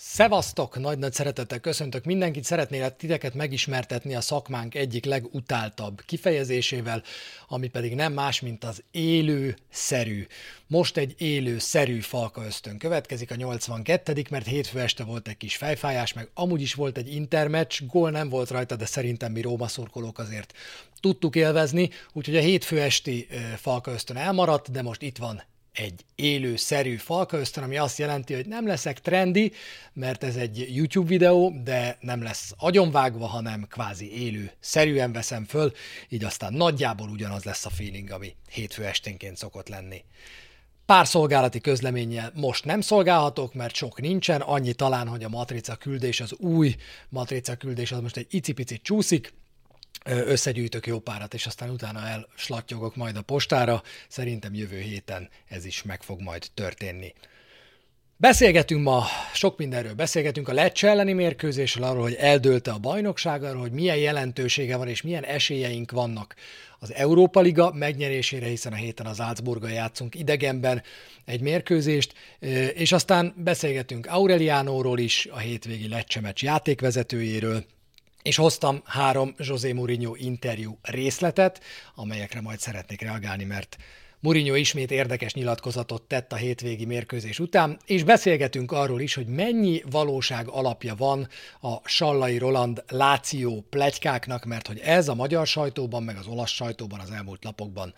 Szevasztok! Nagy-nagy szeretettel köszöntök mindenkit. Szeretnélek titeket megismertetni a szakmánk egyik legutáltabb kifejezésével, ami pedig nem más, mint az élő-szerű. Most egy élő-szerű falka ösztön következik a 82 mert hétfő este volt egy kis fejfájás, meg amúgy is volt egy intermeccs, gól nem volt rajta, de szerintem mi Róma szurkolók azért tudtuk élvezni, úgyhogy a hétfő esti falka ösztön elmaradt, de most itt van egy élő, szerű falka ösztön, ami azt jelenti, hogy nem leszek trendi, mert ez egy YouTube videó, de nem lesz agyonvágva, hanem kvázi élő, szerűen veszem föl, így aztán nagyjából ugyanaz lesz a feeling, ami hétfő esténként szokott lenni. Pár szolgálati közleménnyel most nem szolgálhatok, mert sok nincsen, annyi talán, hogy a matrica küldés, az új matrica küldés az most egy icipicit csúszik, összegyűjtök jó párat, és aztán utána elslattyogok majd a postára. Szerintem jövő héten ez is meg fog majd történni. Beszélgetünk ma, sok mindenről beszélgetünk, a Lecce elleni mérkőzésről, arról, hogy eldőlte a bajnokság, arról, hogy milyen jelentősége van és milyen esélyeink vannak az Európa Liga megnyerésére, hiszen a héten az Álcburga játszunk idegenben egy mérkőzést, és aztán beszélgetünk Aureliánóról is, a hétvégi Lecce meccs játékvezetőjéről, és hoztam három José Mourinho interjú részletet, amelyekre majd szeretnék reagálni, mert Mourinho ismét érdekes nyilatkozatot tett a hétvégi mérkőzés után, és beszélgetünk arról is, hogy mennyi valóság alapja van a Sallai Roland Láció plegykáknak, mert hogy ez a magyar sajtóban, meg az olasz sajtóban az elmúlt napokban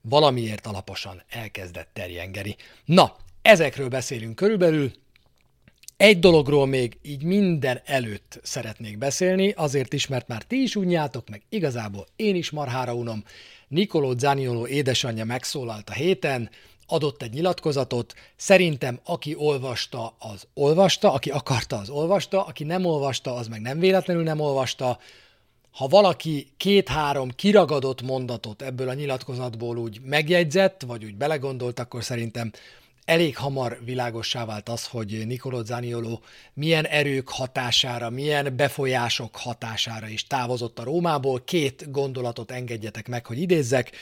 valamiért alaposan elkezdett terjengeni. Na, ezekről beszélünk körülbelül, egy dologról még így minden előtt szeretnék beszélni, azért is, mert már ti is unjátok, meg igazából én is marhára unom. Nicolò Zaniolo édesanyja megszólalt a héten, adott egy nyilatkozatot, szerintem aki olvasta, az olvasta, aki akarta, az olvasta, aki nem olvasta, az meg nem véletlenül nem olvasta. Ha valaki két-három kiragadott mondatot ebből a nyilatkozatból úgy megjegyzett, vagy úgy belegondolt, akkor szerintem elég hamar világossá vált az, hogy Nicolo Zaniolo milyen erők hatására, milyen befolyások hatására is távozott a Rómából. Két gondolatot engedjetek meg, hogy idézzek.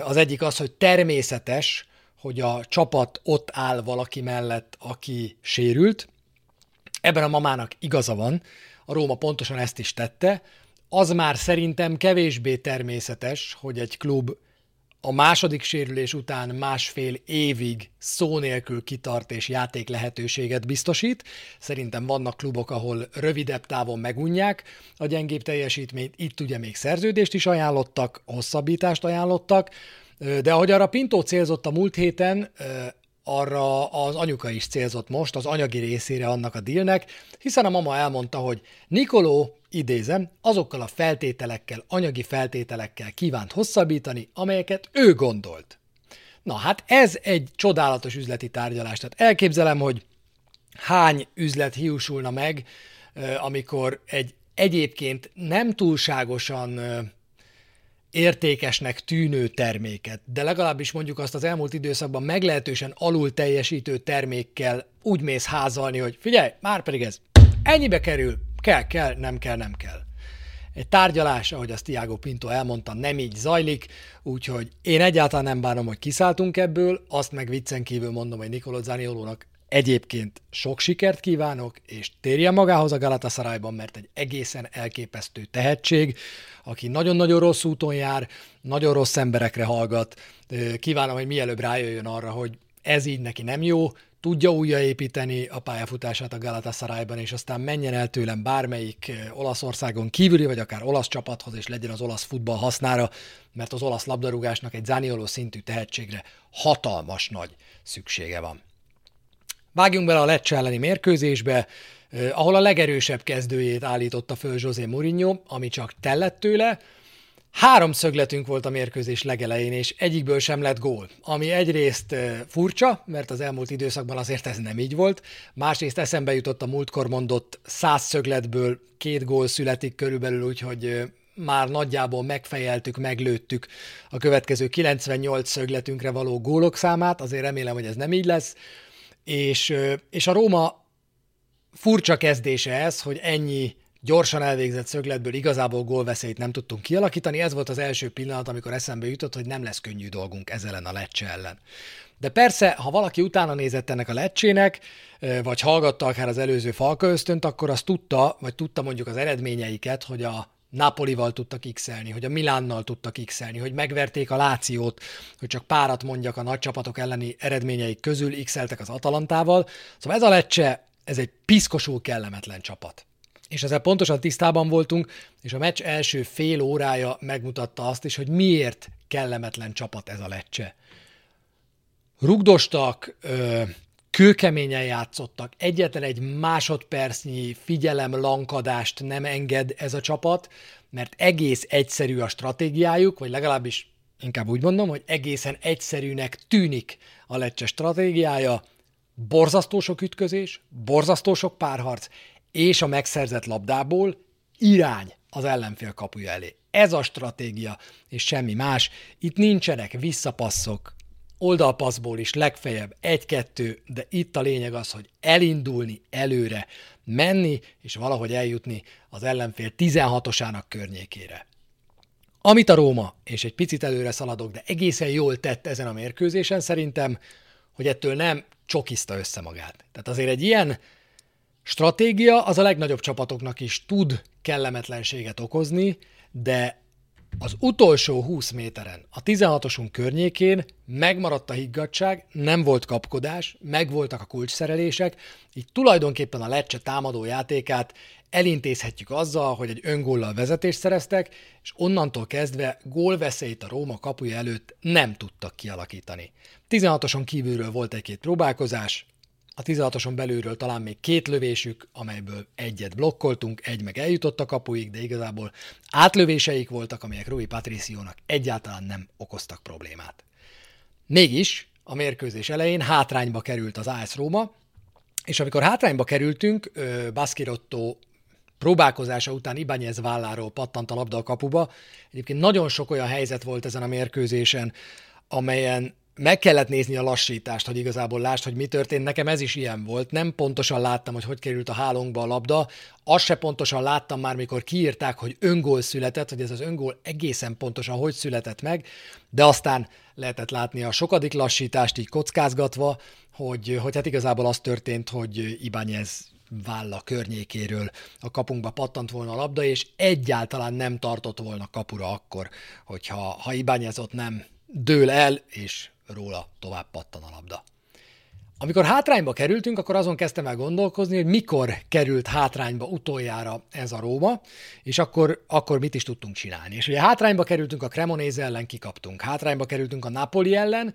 Az egyik az, hogy természetes, hogy a csapat ott áll valaki mellett, aki sérült. Ebben a mamának igaza van, a Róma pontosan ezt is tette. Az már szerintem kevésbé természetes, hogy egy klub a második sérülés után másfél évig szó nélkül kitart és játék lehetőséget biztosít. Szerintem vannak klubok, ahol rövidebb távon megunják a gyengébb teljesítményt, itt ugye még szerződést is ajánlottak, hosszabbítást ajánlottak, de ahogy arra Pintó célzott a múlt héten, arra az anyuka is célzott most, az anyagi részére annak a dílnek, hiszen a mama elmondta, hogy Nikoló, idézem, azokkal a feltételekkel, anyagi feltételekkel kívánt hosszabbítani, amelyeket ő gondolt. Na hát ez egy csodálatos üzleti tárgyalás. Tehát elképzelem, hogy hány üzlet hiúsulna meg, amikor egy egyébként nem túlságosan értékesnek tűnő terméket, de legalábbis mondjuk azt az elmúlt időszakban meglehetősen alul teljesítő termékkel úgy mész házalni, hogy figyelj, már pedig ez ennyibe kerül, kell, kell, nem kell, nem kell. Egy tárgyalás, ahogy azt Tiago Pinto elmondta, nem így zajlik, úgyhogy én egyáltalán nem bánom, hogy kiszálltunk ebből, azt meg viccen kívül mondom, hogy Nicolò Zaniolónak Egyébként sok sikert kívánok, és térjen magához a Galatasarayban, mert egy egészen elképesztő tehetség, aki nagyon-nagyon rossz úton jár, nagyon rossz emberekre hallgat. Kívánom, hogy mielőbb rájöjjön arra, hogy ez így neki nem jó, tudja újraépíteni a pályafutását a Galatasarayban, és aztán menjen el tőlem bármelyik Olaszországon kívüli, vagy akár olasz csapathoz, és legyen az olasz futball hasznára, mert az olasz labdarúgásnak egy Zanioló szintű tehetségre hatalmas nagy szüksége van. Vágjunk bele a Lecce elleni mérkőzésbe, ahol a legerősebb kezdőjét állította föl José Mourinho, ami csak tellett tőle. Három szögletünk volt a mérkőzés legelején, és egyikből sem lett gól. Ami egyrészt furcsa, mert az elmúlt időszakban azért ez nem így volt. Másrészt eszembe jutott a múltkor mondott száz szögletből két gól születik körülbelül, úgyhogy már nagyjából megfejeltük, meglőttük a következő 98 szögletünkre való gólok számát, azért remélem, hogy ez nem így lesz. És, és a Róma furcsa kezdése ez, hogy ennyi gyorsan elvégzett szögletből igazából gólveszélyt nem tudtunk kialakítani. Ez volt az első pillanat, amikor eszembe jutott, hogy nem lesz könnyű dolgunk ezzel ellen a Lecce ellen. de persze, ha valaki utána nézett ennek a lecsének, vagy hallgatta akár az előző Falka ösztönt, akkor azt tudta, vagy tudta mondjuk az eredményeiket, hogy a Napolival tudtak x hogy a Milánnal tudtak x hogy megverték a Lációt, hogy csak párat mondjak a nagy csapatok elleni eredményeik közül x az Atalantával. Szóval ez a lecse, ez egy piszkosul kellemetlen csapat. És ezzel pontosan tisztában voltunk, és a meccs első fél órája megmutatta azt is, hogy miért kellemetlen csapat ez a lecse. Rugdostak, kőkeményen játszottak, egyetlen egy másodpercnyi figyelem lankadást nem enged ez a csapat, mert egész egyszerű a stratégiájuk, vagy legalábbis inkább úgy mondom, hogy egészen egyszerűnek tűnik a lecse stratégiája, borzasztó sok ütközés, borzasztó sok párharc, és a megszerzett labdából irány az ellenfél kapuja elé. Ez a stratégia, és semmi más. Itt nincsenek visszapasszok, oldalpaszból is legfeljebb egy-kettő, de itt a lényeg az, hogy elindulni előre, menni, és valahogy eljutni az ellenfél 16-osának környékére. Amit a Róma, és egy picit előre szaladok, de egészen jól tett ezen a mérkőzésen szerintem, hogy ettől nem csokiszta össze magát. Tehát azért egy ilyen stratégia az a legnagyobb csapatoknak is tud kellemetlenséget okozni, de az utolsó 20 méteren, a 16-osunk környékén megmaradt a higgadság, nem volt kapkodás, megvoltak a kulcsszerelések, így tulajdonképpen a Lecce támadó játékát elintézhetjük azzal, hogy egy öngóllal vezetést szereztek, és onnantól kezdve gólveszélyt a Róma kapuja előtt nem tudtak kialakítani. 16-oson kívülről volt egy-két próbálkozás, a 16-oson belülről talán még két lövésük, amelyből egyet blokkoltunk, egy meg eljutott a kapuig, de igazából átlövéseik voltak, amelyek Rui Patriciónak egyáltalán nem okoztak problémát. Mégis a mérkőzés elején hátrányba került az AS Róma, és amikor hátrányba kerültünk, Baskirotto próbálkozása után Ibányez válláról pattant a labda a kapuba. Egyébként nagyon sok olyan helyzet volt ezen a mérkőzésen, amelyen meg kellett nézni a lassítást, hogy igazából lásd, hogy mi történt. Nekem ez is ilyen volt. Nem pontosan láttam, hogy hogy került a hálónkba a labda. Azt se pontosan láttam már, mikor kiírták, hogy öngól született, hogy ez az öngól egészen pontosan hogy született meg, de aztán lehetett látni a sokadik lassítást így kockázgatva, hogy, hogy hát igazából az történt, hogy Ibányez válla környékéről a kapunkba pattant volna a labda, és egyáltalán nem tartott volna kapura akkor, hogyha ha Ibányez ott nem dől el, és róla tovább pattan a labda. Amikor hátrányba kerültünk, akkor azon kezdtem el gondolkozni, hogy mikor került hátrányba utoljára ez a Róma, és akkor, akkor mit is tudtunk csinálni. És ugye hátrányba kerültünk a Cremonese ellen, kikaptunk. Hátrányba kerültünk a Napoli ellen,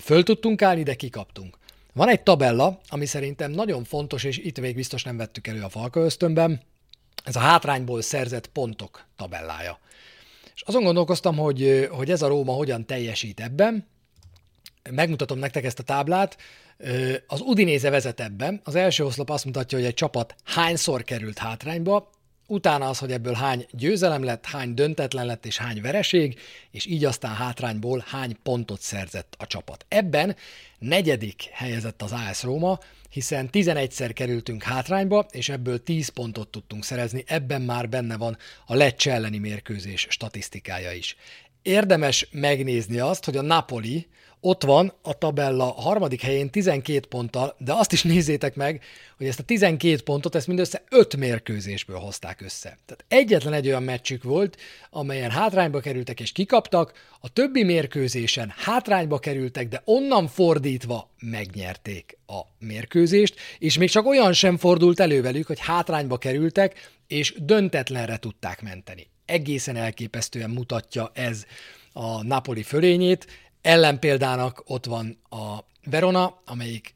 föl tudtunk állni, de kikaptunk. Van egy tabella, ami szerintem nagyon fontos, és itt még biztos nem vettük elő a Falka ösztönben, ez a hátrányból szerzett pontok tabellája. És azon gondolkoztam, hogy, hogy ez a Róma hogyan teljesít ebben, megmutatom nektek ezt a táblát. Az Udinéze vezet ebben. Az első oszlop azt mutatja, hogy egy csapat hányszor került hátrányba, utána az, hogy ebből hány győzelem lett, hány döntetlen lett és hány vereség, és így aztán hátrányból hány pontot szerzett a csapat. Ebben negyedik helyezett az AS Róma, hiszen 11-szer kerültünk hátrányba, és ebből 10 pontot tudtunk szerezni, ebben már benne van a Lecce elleni mérkőzés statisztikája is. Érdemes megnézni azt, hogy a Napoli ott van a tabella harmadik helyén 12 ponttal, de azt is nézzétek meg, hogy ezt a 12 pontot ezt mindössze 5 mérkőzésből hozták össze. Tehát egyetlen egy olyan meccsük volt, amelyen hátrányba kerültek és kikaptak, a többi mérkőzésen hátrányba kerültek, de onnan fordítva megnyerték a mérkőzést, és még csak olyan sem fordult elő velük, hogy hátrányba kerültek, és döntetlenre tudták menteni. Egészen elképesztően mutatja ez a Napoli fölényét, Ellenpéldának ott van a Verona, amelyik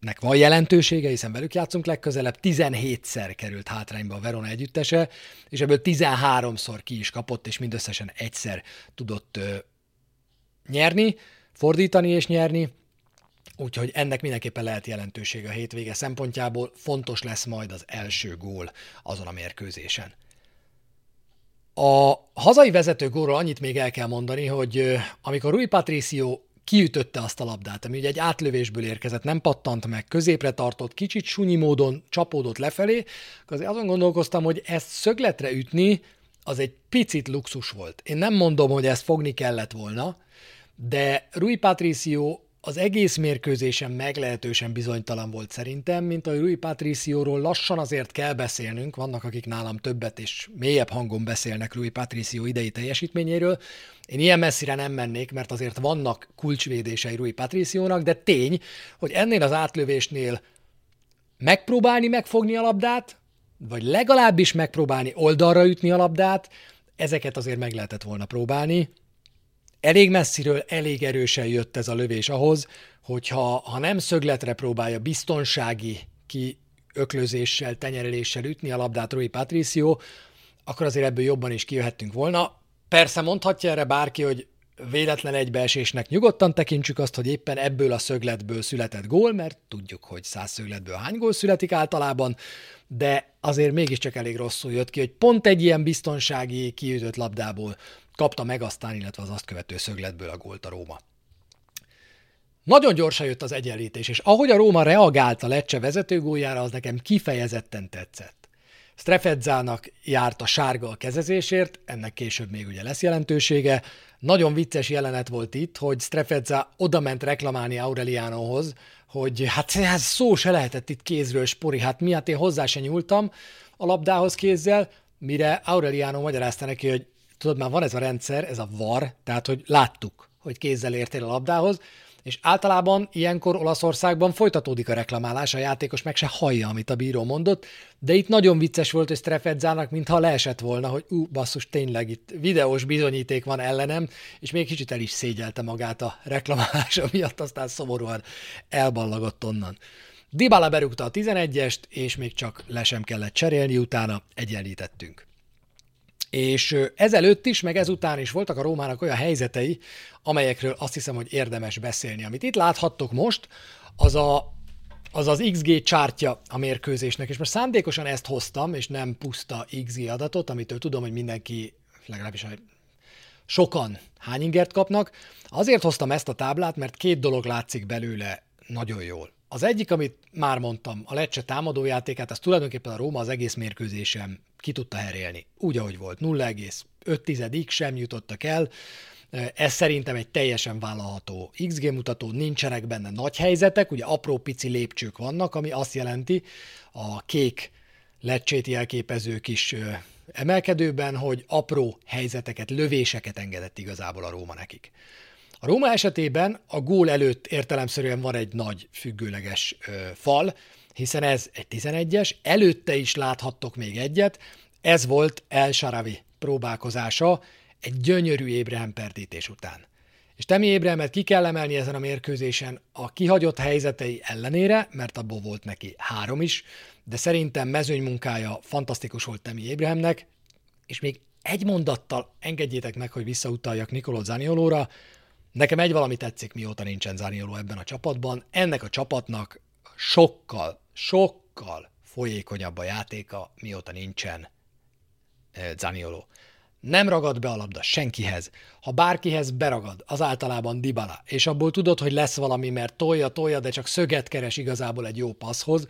nek van jelentősége, hiszen velük játszunk legközelebb, 17-szer került hátrányba a Verona együttese, és ebből 13-szor ki is kapott, és mindösszesen egyszer tudott ö, nyerni, fordítani és nyerni, úgyhogy ennek mindenképpen lehet jelentősége a hétvége szempontjából, fontos lesz majd az első gól azon a mérkőzésen. A hazai vezető gólról annyit még el kell mondani, hogy amikor Rui Patricio kiütötte azt a labdát, ami ugye egy átlövésből érkezett, nem pattant meg, középre tartott, kicsit sunyi módon csapódott lefelé, azért azon gondolkoztam, hogy ezt szögletre ütni, az egy picit luxus volt. Én nem mondom, hogy ezt fogni kellett volna, de Rui Patricio az egész mérkőzésen meglehetősen bizonytalan volt szerintem, mint a Rui Patricióról lassan azért kell beszélnünk, vannak akik nálam többet és mélyebb hangon beszélnek Rui Patricio idei teljesítményéről. Én ilyen messzire nem mennék, mert azért vannak kulcsvédései Rui Patriciónak, de tény, hogy ennél az átlövésnél megpróbálni megfogni a labdát, vagy legalábbis megpróbálni oldalra ütni a labdát, ezeket azért meg lehetett volna próbálni. Elég messziről, elég erősen jött ez a lövés ahhoz, hogyha ha nem szögletre próbálja biztonsági kiöklözéssel, tenyereléssel ütni a labdát Rui Patricio, akkor azért ebből jobban is kijöhettünk volna. Persze mondhatja erre bárki, hogy véletlen egybeesésnek nyugodtan tekintsük azt, hogy éppen ebből a szögletből született gól, mert tudjuk, hogy száz szögletből hány gól születik általában, de azért mégiscsak elég rosszul jött ki, hogy pont egy ilyen biztonsági kiütött labdából kapta meg aztán, illetve az azt követő szögletből a gólt a Róma. Nagyon gyorsan jött az egyenlítés, és ahogy a Róma reagált a Lecce vezetőgóljára, az nekem kifejezetten tetszett. Strefedzának járt a sárga a kezezésért, ennek később még ugye lesz jelentősége. Nagyon vicces jelenet volt itt, hogy Strefedza oda ment reklamálni Aurelianohoz, hogy hát ez szó se lehetett itt kézről, Spori, hát mi, hát én hozzá se nyúltam a labdához kézzel, mire Aureliano magyarázta neki, hogy tudod, már van ez a rendszer, ez a VAR, tehát hogy láttuk, hogy kézzel értél a labdához, és általában ilyenkor Olaszországban folytatódik a reklamálás, a játékos meg se hallja, amit a bíró mondott, de itt nagyon vicces volt, hogy Strefedzának mintha leesett volna, hogy ú, basszus, tényleg itt videós bizonyíték van ellenem, és még kicsit el is szégyelte magát a reklamálása miatt, aztán szomorúan elballagott onnan. Dybala berúgta a 11-est, és még csak le sem kellett cserélni, utána egyenlítettünk. És ezelőtt is, meg ezután is voltak a Rómának olyan helyzetei, amelyekről azt hiszem, hogy érdemes beszélni. Amit itt láthattok most, az a az az XG csártya a mérkőzésnek, és most szándékosan ezt hoztam, és nem puszta XG adatot, amitől tudom, hogy mindenki, legalábbis sokan hány ingert kapnak. Azért hoztam ezt a táblát, mert két dolog látszik belőle nagyon jól. Az egyik, amit már mondtam, a Lecce támadójátékát, az tulajdonképpen a Róma az egész mérkőzésen ki tudta herélni. Úgy, ahogy volt. 0,5-ig sem jutottak el. Ez szerintem egy teljesen vállalható XG mutató, nincsenek benne nagy helyzetek, ugye apró pici lépcsők vannak, ami azt jelenti a kék lecsét jelképező kis emelkedőben, hogy apró helyzeteket, lövéseket engedett igazából a Róma nekik. A Róma esetében a gól előtt értelemszerűen van egy nagy függőleges fal, hiszen ez egy 11-es, előtte is láthattok még egyet, ez volt El Sharavi próbálkozása egy gyönyörű Ébrehem perdítés után. És Temi Ébrehemet ki kell emelni ezen a mérkőzésen a kihagyott helyzetei ellenére, mert abból volt neki három is, de szerintem mezőny munkája fantasztikus volt Temi Ébrehemnek, és még egy mondattal engedjétek meg, hogy visszautaljak Nikoló Zaniolóra, Nekem egy valami tetszik, mióta nincsen Zanioló ebben a csapatban. Ennek a csapatnak sokkal, sokkal folyékonyabb a játéka, mióta nincsen Zanioló. Nem ragad be a labda senkihez. Ha bárkihez beragad, az általában Dybala, és abból tudod, hogy lesz valami, mert tolja, tolja, de csak szöget keres igazából egy jó passzhoz,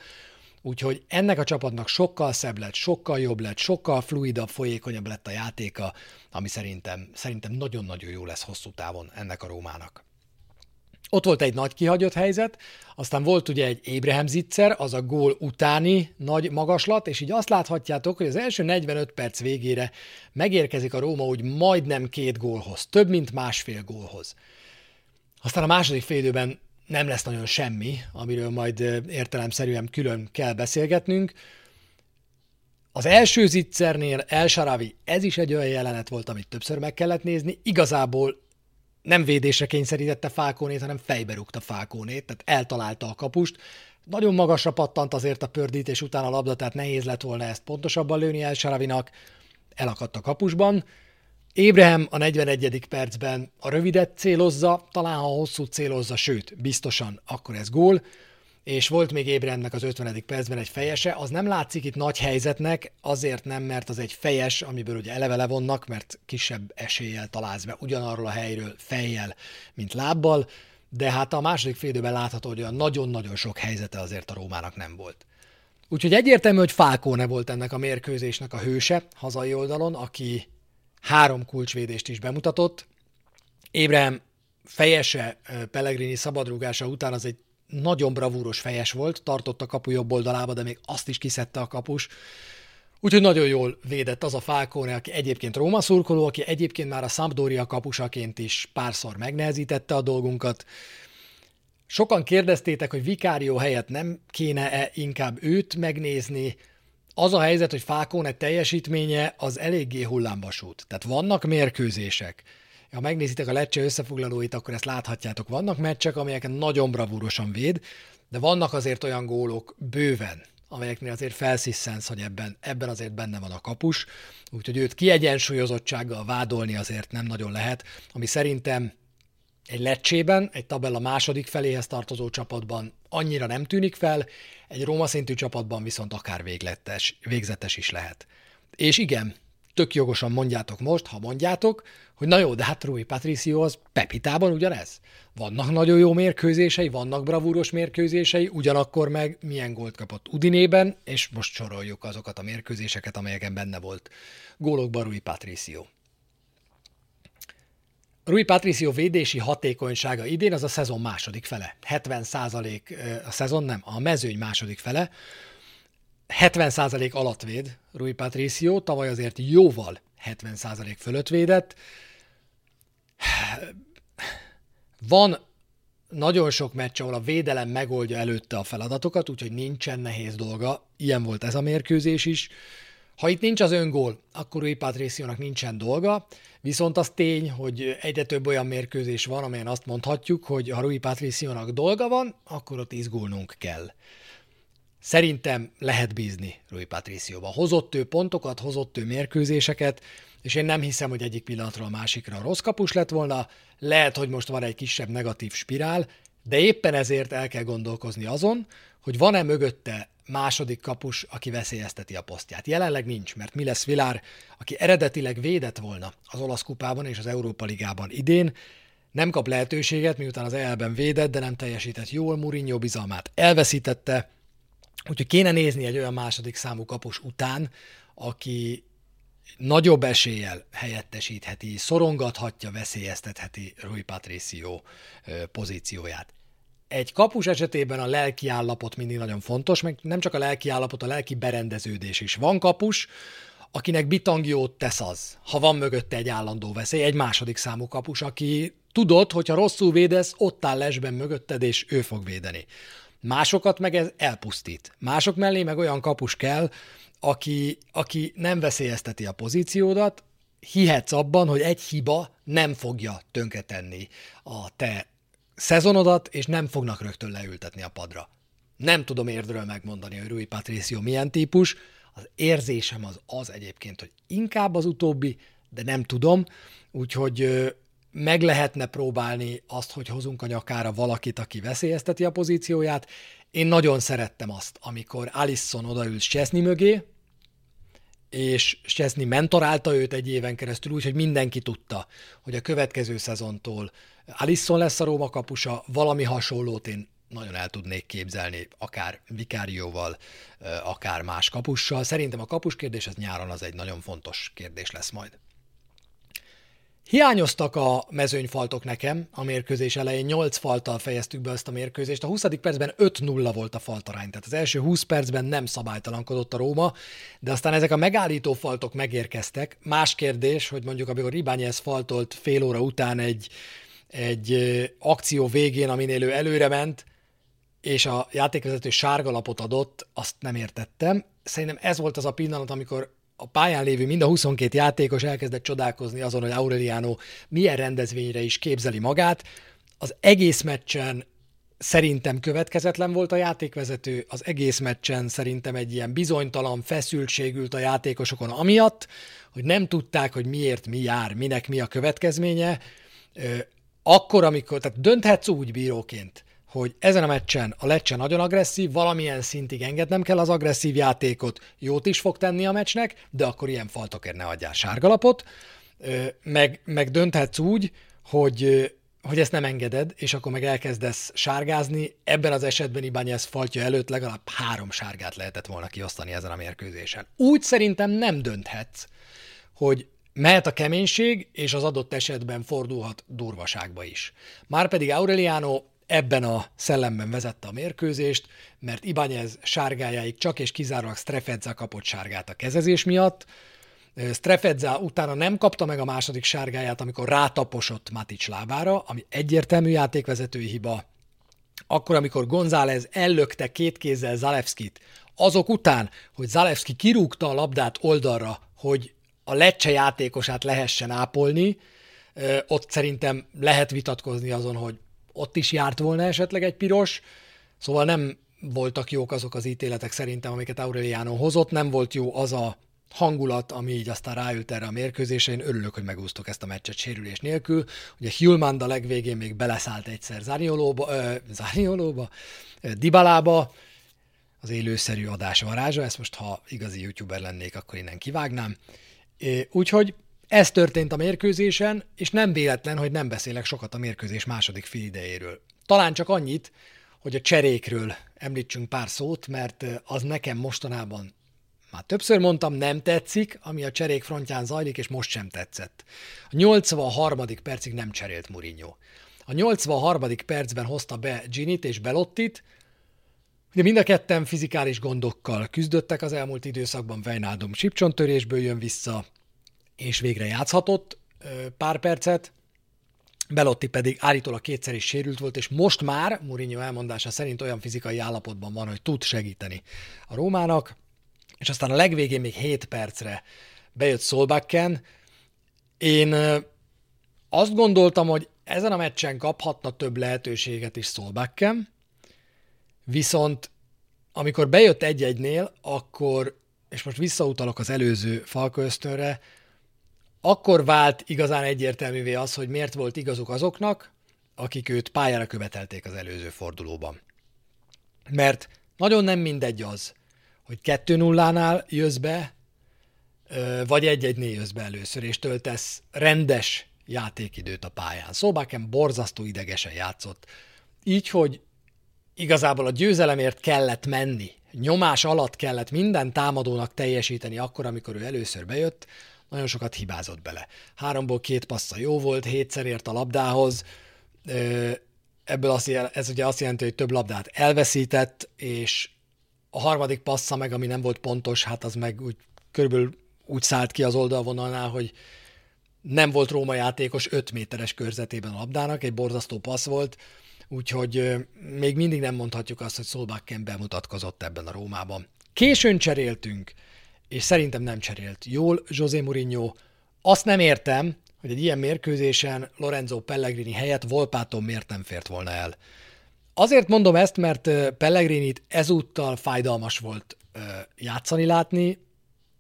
Úgyhogy ennek a csapatnak sokkal szebb lett, sokkal jobb lett, sokkal fluidabb, folyékonyabb lett a játéka, ami szerintem, szerintem nagyon-nagyon jó lesz hosszú távon ennek a Rómának. Ott volt egy nagy kihagyott helyzet, aztán volt ugye egy Ébrehem zicser, az a gól utáni nagy magaslat, és így azt láthatjátok, hogy az első 45 perc végére megérkezik a Róma úgy majdnem két gólhoz, több mint másfél gólhoz. Aztán a második félidőben nem lesz nagyon semmi, amiről majd értelemszerűen külön kell beszélgetnünk. Az első zicsernél El Sharavi, ez is egy olyan jelenet volt, amit többször meg kellett nézni. Igazából nem védésre kényszerítette Fákónét, hanem fejbe rúgta Fákónét, tehát eltalálta a kapust. Nagyon magasra pattant azért a pördítés után a labda, tehát nehéz lett volna ezt pontosabban lőni El Sharavinak. Elakadt a kapusban. Ébrehem a 41. percben a rövidet célozza, talán ha hosszú célozza, sőt, biztosan akkor ez gól, és volt még Ébrehemnek az 50. percben egy fejese, az nem látszik itt nagy helyzetnek, azért nem, mert az egy fejes, amiből ugye eleve levonnak, mert kisebb eséllyel találsz be ugyanarról a helyről fejjel, mint lábbal, de hát a második félidőben látható, hogy olyan nagyon-nagyon sok helyzete azért a Rómának nem volt. Úgyhogy egyértelmű, hogy Falcone volt ennek a mérkőzésnek a hőse hazai oldalon, aki három kulcsvédést is bemutatott. Ébrem fejese Pellegrini szabadrúgása után az egy nagyon bravúros fejes volt, tartott a kapu jobb oldalába, de még azt is kiszedte a kapus. Úgyhogy nagyon jól védett az a Falcone, aki egyébként Róma szurkoló, aki egyébként már a Sampdoria kapusaként is párszor megnehezítette a dolgunkat. Sokan kérdeztétek, hogy Vikárió helyett nem kéne-e inkább őt megnézni. Az a helyzet, hogy Falcone teljesítménye az eléggé hullámvasút. Tehát vannak mérkőzések, ha megnézitek a Lecce összefoglalóit, akkor ezt láthatjátok. Vannak meccsek, amelyeken nagyon bravúrosan véd, de vannak azért olyan gólok bőven, amelyeknél azért felszisszensz, hogy ebben, ebben azért benne van a kapus, úgyhogy őt kiegyensúlyozottsággal vádolni azért nem nagyon lehet, ami szerintem egy lecsében, egy tabella második feléhez tartozó csapatban annyira nem tűnik fel, egy Róma szintű csapatban viszont akár végletes, végzetes is lehet. És igen, tök jogosan mondjátok most, ha mondjátok, hogy na jó, de hát Rui Patricio az Pepitában ugyanez. Vannak nagyon jó mérkőzései, vannak bravúros mérkőzései, ugyanakkor meg milyen gólt kapott Udinében, és most soroljuk azokat a mérkőzéseket, amelyeken benne volt gólokban Rui Patricio. Rui Patricio védési hatékonysága idén az a szezon második fele. 70% a szezon nem, a mezőny második fele. 70% alatt véd Rui Patricio, tavaly azért jóval 70% fölött védett. Van nagyon sok meccs, ahol a védelem megoldja előtte a feladatokat, úgyhogy nincsen nehéz dolga. Ilyen volt ez a mérkőzés is. Ha itt nincs az öngól, akkor Rui Patriciónak nincsen dolga, viszont az tény, hogy egyre több olyan mérkőzés van, amelyen azt mondhatjuk, hogy ha Rui Patriciónak dolga van, akkor ott izgulnunk kell. Szerintem lehet bízni Rui Patricióba. Hozott ő pontokat, hozott ő mérkőzéseket, és én nem hiszem, hogy egyik pillanatról a másikra rossz kapus lett volna. Lehet, hogy most van egy kisebb negatív spirál, de éppen ezért el kell gondolkozni azon, hogy van-e mögötte második kapus, aki veszélyezteti a posztját. Jelenleg nincs, mert mi lesz Vilár, aki eredetileg védett volna az olasz kupában és az Európa Ligában idén, nem kap lehetőséget, miután az EL-ben védett, de nem teljesített jól, Mourinho bizalmát elveszítette, Úgyhogy kéne nézni egy olyan második számú kapus után, aki nagyobb eséllyel helyettesítheti, szorongathatja, veszélyeztetheti Rui Patricio pozícióját. Egy kapus esetében a lelki állapot mindig nagyon fontos, meg nem csak a lelki állapot, a lelki berendeződés is. Van kapus, akinek bitangiót tesz az, ha van mögötte egy állandó veszély, egy második számú kapus, aki tudod, hogyha rosszul védesz, ott áll lesben mögötted, és ő fog védeni. Másokat meg ez elpusztít. Mások mellé meg olyan kapus kell, aki, aki nem veszélyezteti a pozíciódat, hihetsz abban, hogy egy hiba nem fogja tönkretenni a te szezonodat, és nem fognak rögtön leültetni a padra. Nem tudom érdről megmondani, hogy Rui Patricio milyen típus, az érzésem az az egyébként, hogy inkább az utóbbi, de nem tudom, úgyhogy meg lehetne próbálni azt, hogy hozunk a nyakára valakit, aki veszélyezteti a pozícióját. Én nagyon szerettem azt, amikor Alisson odaült Chesney mögé, és Chesney mentorálta őt egy éven keresztül úgy, hogy mindenki tudta, hogy a következő szezontól Alisson lesz a Róma kapusa, valami hasonlót én nagyon el tudnék képzelni, akár Vikárióval, akár más kapussal. Szerintem a kapus kérdés az nyáron az egy nagyon fontos kérdés lesz majd. Hiányoztak a mezőnyfaltok nekem a mérkőzés elején, 8 faltal fejeztük be ezt a mérkőzést, a 20. percben 5-0 volt a faltarány, tehát az első 20 percben nem szabálytalankodott a Róma, de aztán ezek a megállító faltok megérkeztek. Más kérdés, hogy mondjuk amikor Ribányez faltolt fél óra után egy, egy akció végén, aminél ő előre ment, és a játékvezető sárga lapot adott, azt nem értettem. Szerintem ez volt az a pillanat, amikor a pályán lévő mind a 22 játékos elkezdett csodálkozni azon, hogy Aureliano milyen rendezvényre is képzeli magát. Az egész meccsen szerintem következetlen volt a játékvezető, az egész meccsen szerintem egy ilyen bizonytalan feszültség ült a játékosokon amiatt, hogy nem tudták, hogy miért mi jár, minek mi a következménye. Akkor, amikor, tehát dönthetsz úgy bíróként, hogy ezen a meccsen a Lecce nagyon agresszív, valamilyen szintig engednem kell az agresszív játékot, jót is fog tenni a meccsnek, de akkor ilyen faltokért ne adjál sárgalapot, meg, meg dönthetsz úgy, hogy, hogy ezt nem engeded, és akkor meg elkezdesz sárgázni. Ebben az esetben Ibányez faltja előtt legalább három sárgát lehetett volna kiosztani ezen a mérkőzésen. Úgy szerintem nem dönthetsz, hogy mehet a keménység, és az adott esetben fordulhat durvaságba is. Márpedig Aureliano ebben a szellemben vezette a mérkőzést, mert Ibányez sárgájáig csak és kizárólag Strefedza kapott sárgát a kezezés miatt, Strefedza utána nem kapta meg a második sárgáját, amikor rátaposott Matic lábára, ami egyértelmű játékvezetői hiba. Akkor, amikor González ellökte két kézzel Zalewskit, azok után, hogy Zalewski kirúgta a labdát oldalra, hogy a lecse játékosát lehessen ápolni, ott szerintem lehet vitatkozni azon, hogy ott is járt volna esetleg egy piros, szóval nem voltak jók azok az ítéletek szerintem, amiket Aureliano hozott, nem volt jó az a hangulat, ami így aztán ráült erre a mérkőzésre. Én örülök, hogy megúsztok ezt a meccset sérülés nélkül. Ugye Hulmand a legvégén még beleszállt egyszer Zaniolóba, ö, Zaniolóba, Dibalába, az élőszerű adás varázsa, ezt most ha igazi youtuber lennék, akkor innen kivágnám. Úgyhogy ez történt a mérkőzésen, és nem véletlen, hogy nem beszélek sokat a mérkőzés második fél idejéről. Talán csak annyit, hogy a cserékről említsünk pár szót, mert az nekem mostanában már többször mondtam, nem tetszik, ami a cserék frontján zajlik, és most sem tetszett. A 83. percig nem cserélt Mourinho. A 83. percben hozta be Ginit és Belottit, Ugye mind a ketten fizikális gondokkal küzdöttek az elmúlt időszakban, Vejnádom sipcsontörésből jön vissza, és végre játszhatott pár percet, Belotti pedig állítólag kétszer is sérült volt, és most már Mourinho elmondása szerint olyan fizikai állapotban van, hogy tud segíteni a Rómának. És aztán a legvégén még 7 percre bejött Solbakken. Én azt gondoltam, hogy ezen a meccsen kaphatna több lehetőséget is Solbakken, viszont amikor bejött egy-egynél, akkor, és most visszautalok az előző ösztönre, akkor vált igazán egyértelművé az, hogy miért volt igazuk azoknak, akik őt pályára követelték az előző fordulóban. Mert nagyon nem mindegy az, hogy 2-0-nál jössz be, vagy egy-egynél jössz be először, és töltesz rendes játékidőt a pályán. Szobáken borzasztó idegesen játszott. Így, hogy igazából a győzelemért kellett menni, nyomás alatt kellett minden támadónak teljesíteni akkor, amikor ő először bejött, nagyon sokat hibázott bele. Háromból két passza jó volt, hétszer ért a labdához, ebből azt, ez ugye azt jelenti, hogy több labdát elveszített, és a harmadik passza meg, ami nem volt pontos, hát az meg úgy körülbelül úgy szállt ki az oldalvonalnál, hogy nem volt Róma játékos 5 méteres körzetében a labdának, egy borzasztó passz volt, úgyhogy még mindig nem mondhatjuk azt, hogy Solbakken bemutatkozott ebben a Rómában. Későn cseréltünk, és szerintem nem cserélt jól José Mourinho. Azt nem értem, hogy egy ilyen mérkőzésen Lorenzo Pellegrini helyett Volpáton miért nem fért volna el. Azért mondom ezt, mert Pellegrinit ezúttal fájdalmas volt játszani látni,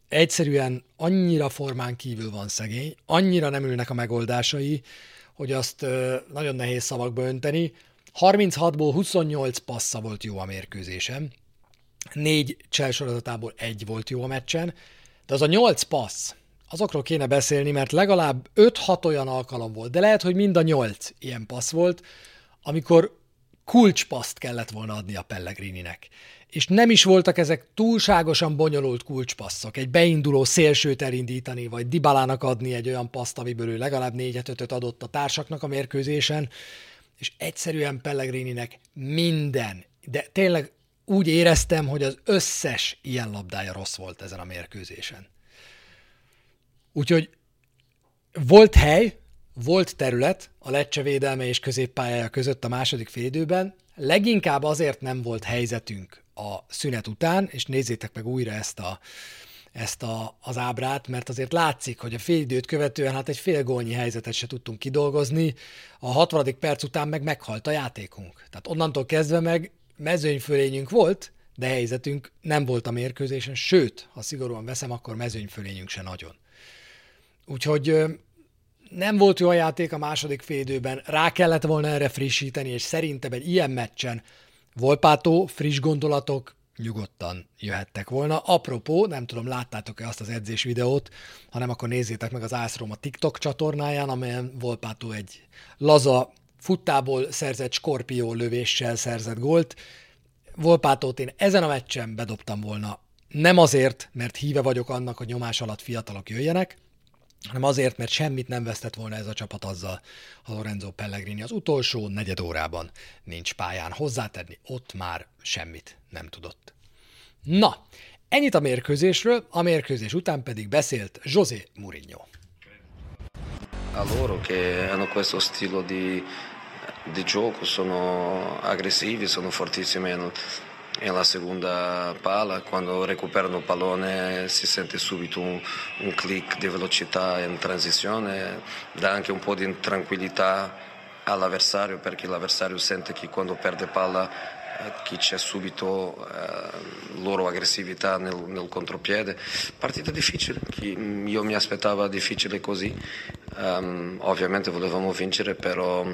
egyszerűen annyira formán kívül van szegény, annyira nem ülnek a megoldásai, hogy azt nagyon nehéz szavakba önteni. 36-ból 28 passza volt jó a mérkőzésen, négy cselsorozatából egy volt jó a meccsen, de az a 8 passz, azokról kéne beszélni, mert legalább 5-6 olyan alkalom volt, de lehet, hogy mind a 8 ilyen passz volt, amikor kulcspaszt kellett volna adni a Pellegrininek. És nem is voltak ezek túlságosan bonyolult kulcspasszok. Egy beinduló szélsőt elindítani, vagy Dibalának adni egy olyan paszt, amiből ő legalább négyet ötöt adott a társaknak a mérkőzésen, és egyszerűen Pellegrininek minden, de tényleg úgy éreztem, hogy az összes ilyen labdája rossz volt ezen a mérkőzésen. Úgyhogy volt hely, volt terület a Lecce védelme és középpályája között a második félidőben, leginkább azért nem volt helyzetünk a szünet után, és nézzétek meg újra ezt a, ezt a, az ábrát, mert azért látszik, hogy a félidőt követően hát egy fél gólnyi helyzetet se tudtunk kidolgozni, a 60. perc után meg meghalt a játékunk. Tehát onnantól kezdve meg mezőnyfölényünk volt, de helyzetünk nem volt a mérkőzésen, sőt, ha szigorúan veszem, akkor mezőnyfölényünk se nagyon. Úgyhogy nem volt jó a játék a második félidőben, rá kellett volna erre frissíteni, és szerintem egy ilyen meccsen Volpátó, friss gondolatok nyugodtan jöhettek volna. Apropó, nem tudom, láttátok-e azt az edzés videót, hanem akkor nézzétek meg az Ászrom a TikTok csatornáján, amelyen Volpátó egy laza futtából szerzett skorpió lövéssel szerzett gólt. Volpátót én ezen a meccsen bedobtam volna. Nem azért, mert híve vagyok annak, hogy nyomás alatt fiatalok jöjjenek, hanem azért, mert semmit nem vesztett volna ez a csapat azzal, ha Lorenzo Pellegrini az utolsó negyed órában nincs pályán hozzátenni, ott már semmit nem tudott. Na, ennyit a mérkőzésről, a mérkőzés után pedig beszélt José Mourinho. A loro che hanno questo stile di, di gioco, sono aggressivi, sono fortissimi e la seconda palla, quando recuperano il pallone si sente subito un, un click di velocità in transizione, dà anche un po' di tranquillità all'avversario perché l'avversario sente che quando perde palla eh, che c'è subito eh, loro aggressività nel, nel, contropiede. Partita difficile, io mi aspettavo difficile così, um, ovviamente volevamo vincere, però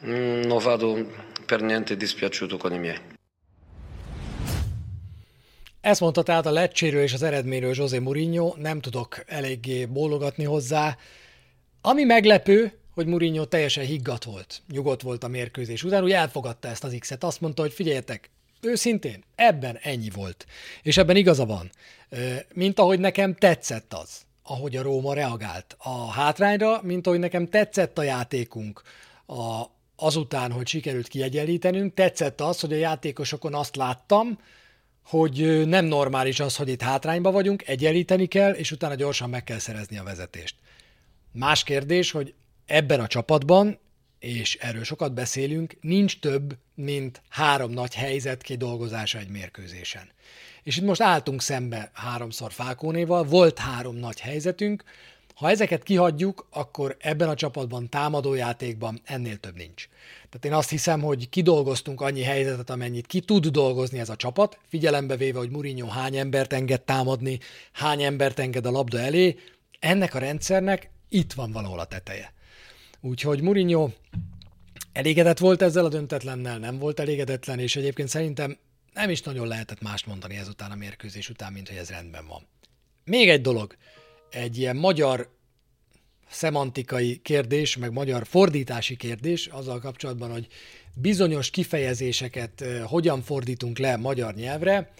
non vado per niente dispiaciuto con i miei. Ezt mondta tehát a lecséről és az eredményről José Mourinho, nem tudok eléggé bólogatni hozzá. Ami meglepő, hogy Mourinho teljesen higgadt volt, nyugodt volt a mérkőzés után, úgy elfogadta ezt az X-et, azt mondta, hogy figyeljetek, őszintén, ebben ennyi volt. És ebben igaza van. Mint ahogy nekem tetszett az, ahogy a Róma reagált a hátrányra, mint ahogy nekem tetszett a játékunk a, azután, hogy sikerült kiegyenlítenünk, tetszett az, hogy a játékosokon azt láttam, hogy nem normális az, hogy itt hátrányba vagyunk, egyenlíteni kell, és utána gyorsan meg kell szerezni a vezetést. Más kérdés, hogy ebben a csapatban, és erről sokat beszélünk, nincs több, mint három nagy helyzet kidolgozása egy mérkőzésen. És itt most álltunk szembe háromszor Fákónéval, volt három nagy helyzetünk, ha ezeket kihagyjuk, akkor ebben a csapatban, támadójátékban ennél több nincs. Tehát én azt hiszem, hogy kidolgoztunk annyi helyzetet, amennyit ki tud dolgozni ez a csapat, figyelembe véve, hogy Mourinho hány embert enged támadni, hány embert enged a labda elé, ennek a rendszernek itt van valahol a teteje. Úgyhogy Mourinho elégedett volt ezzel a döntetlennel, nem volt elégedetlen, és egyébként szerintem nem is nagyon lehetett mást mondani ezután a mérkőzés után, mint hogy ez rendben van. Még egy dolog, egy ilyen magyar szemantikai kérdés, meg magyar fordítási kérdés azzal kapcsolatban, hogy bizonyos kifejezéseket hogyan fordítunk le magyar nyelvre.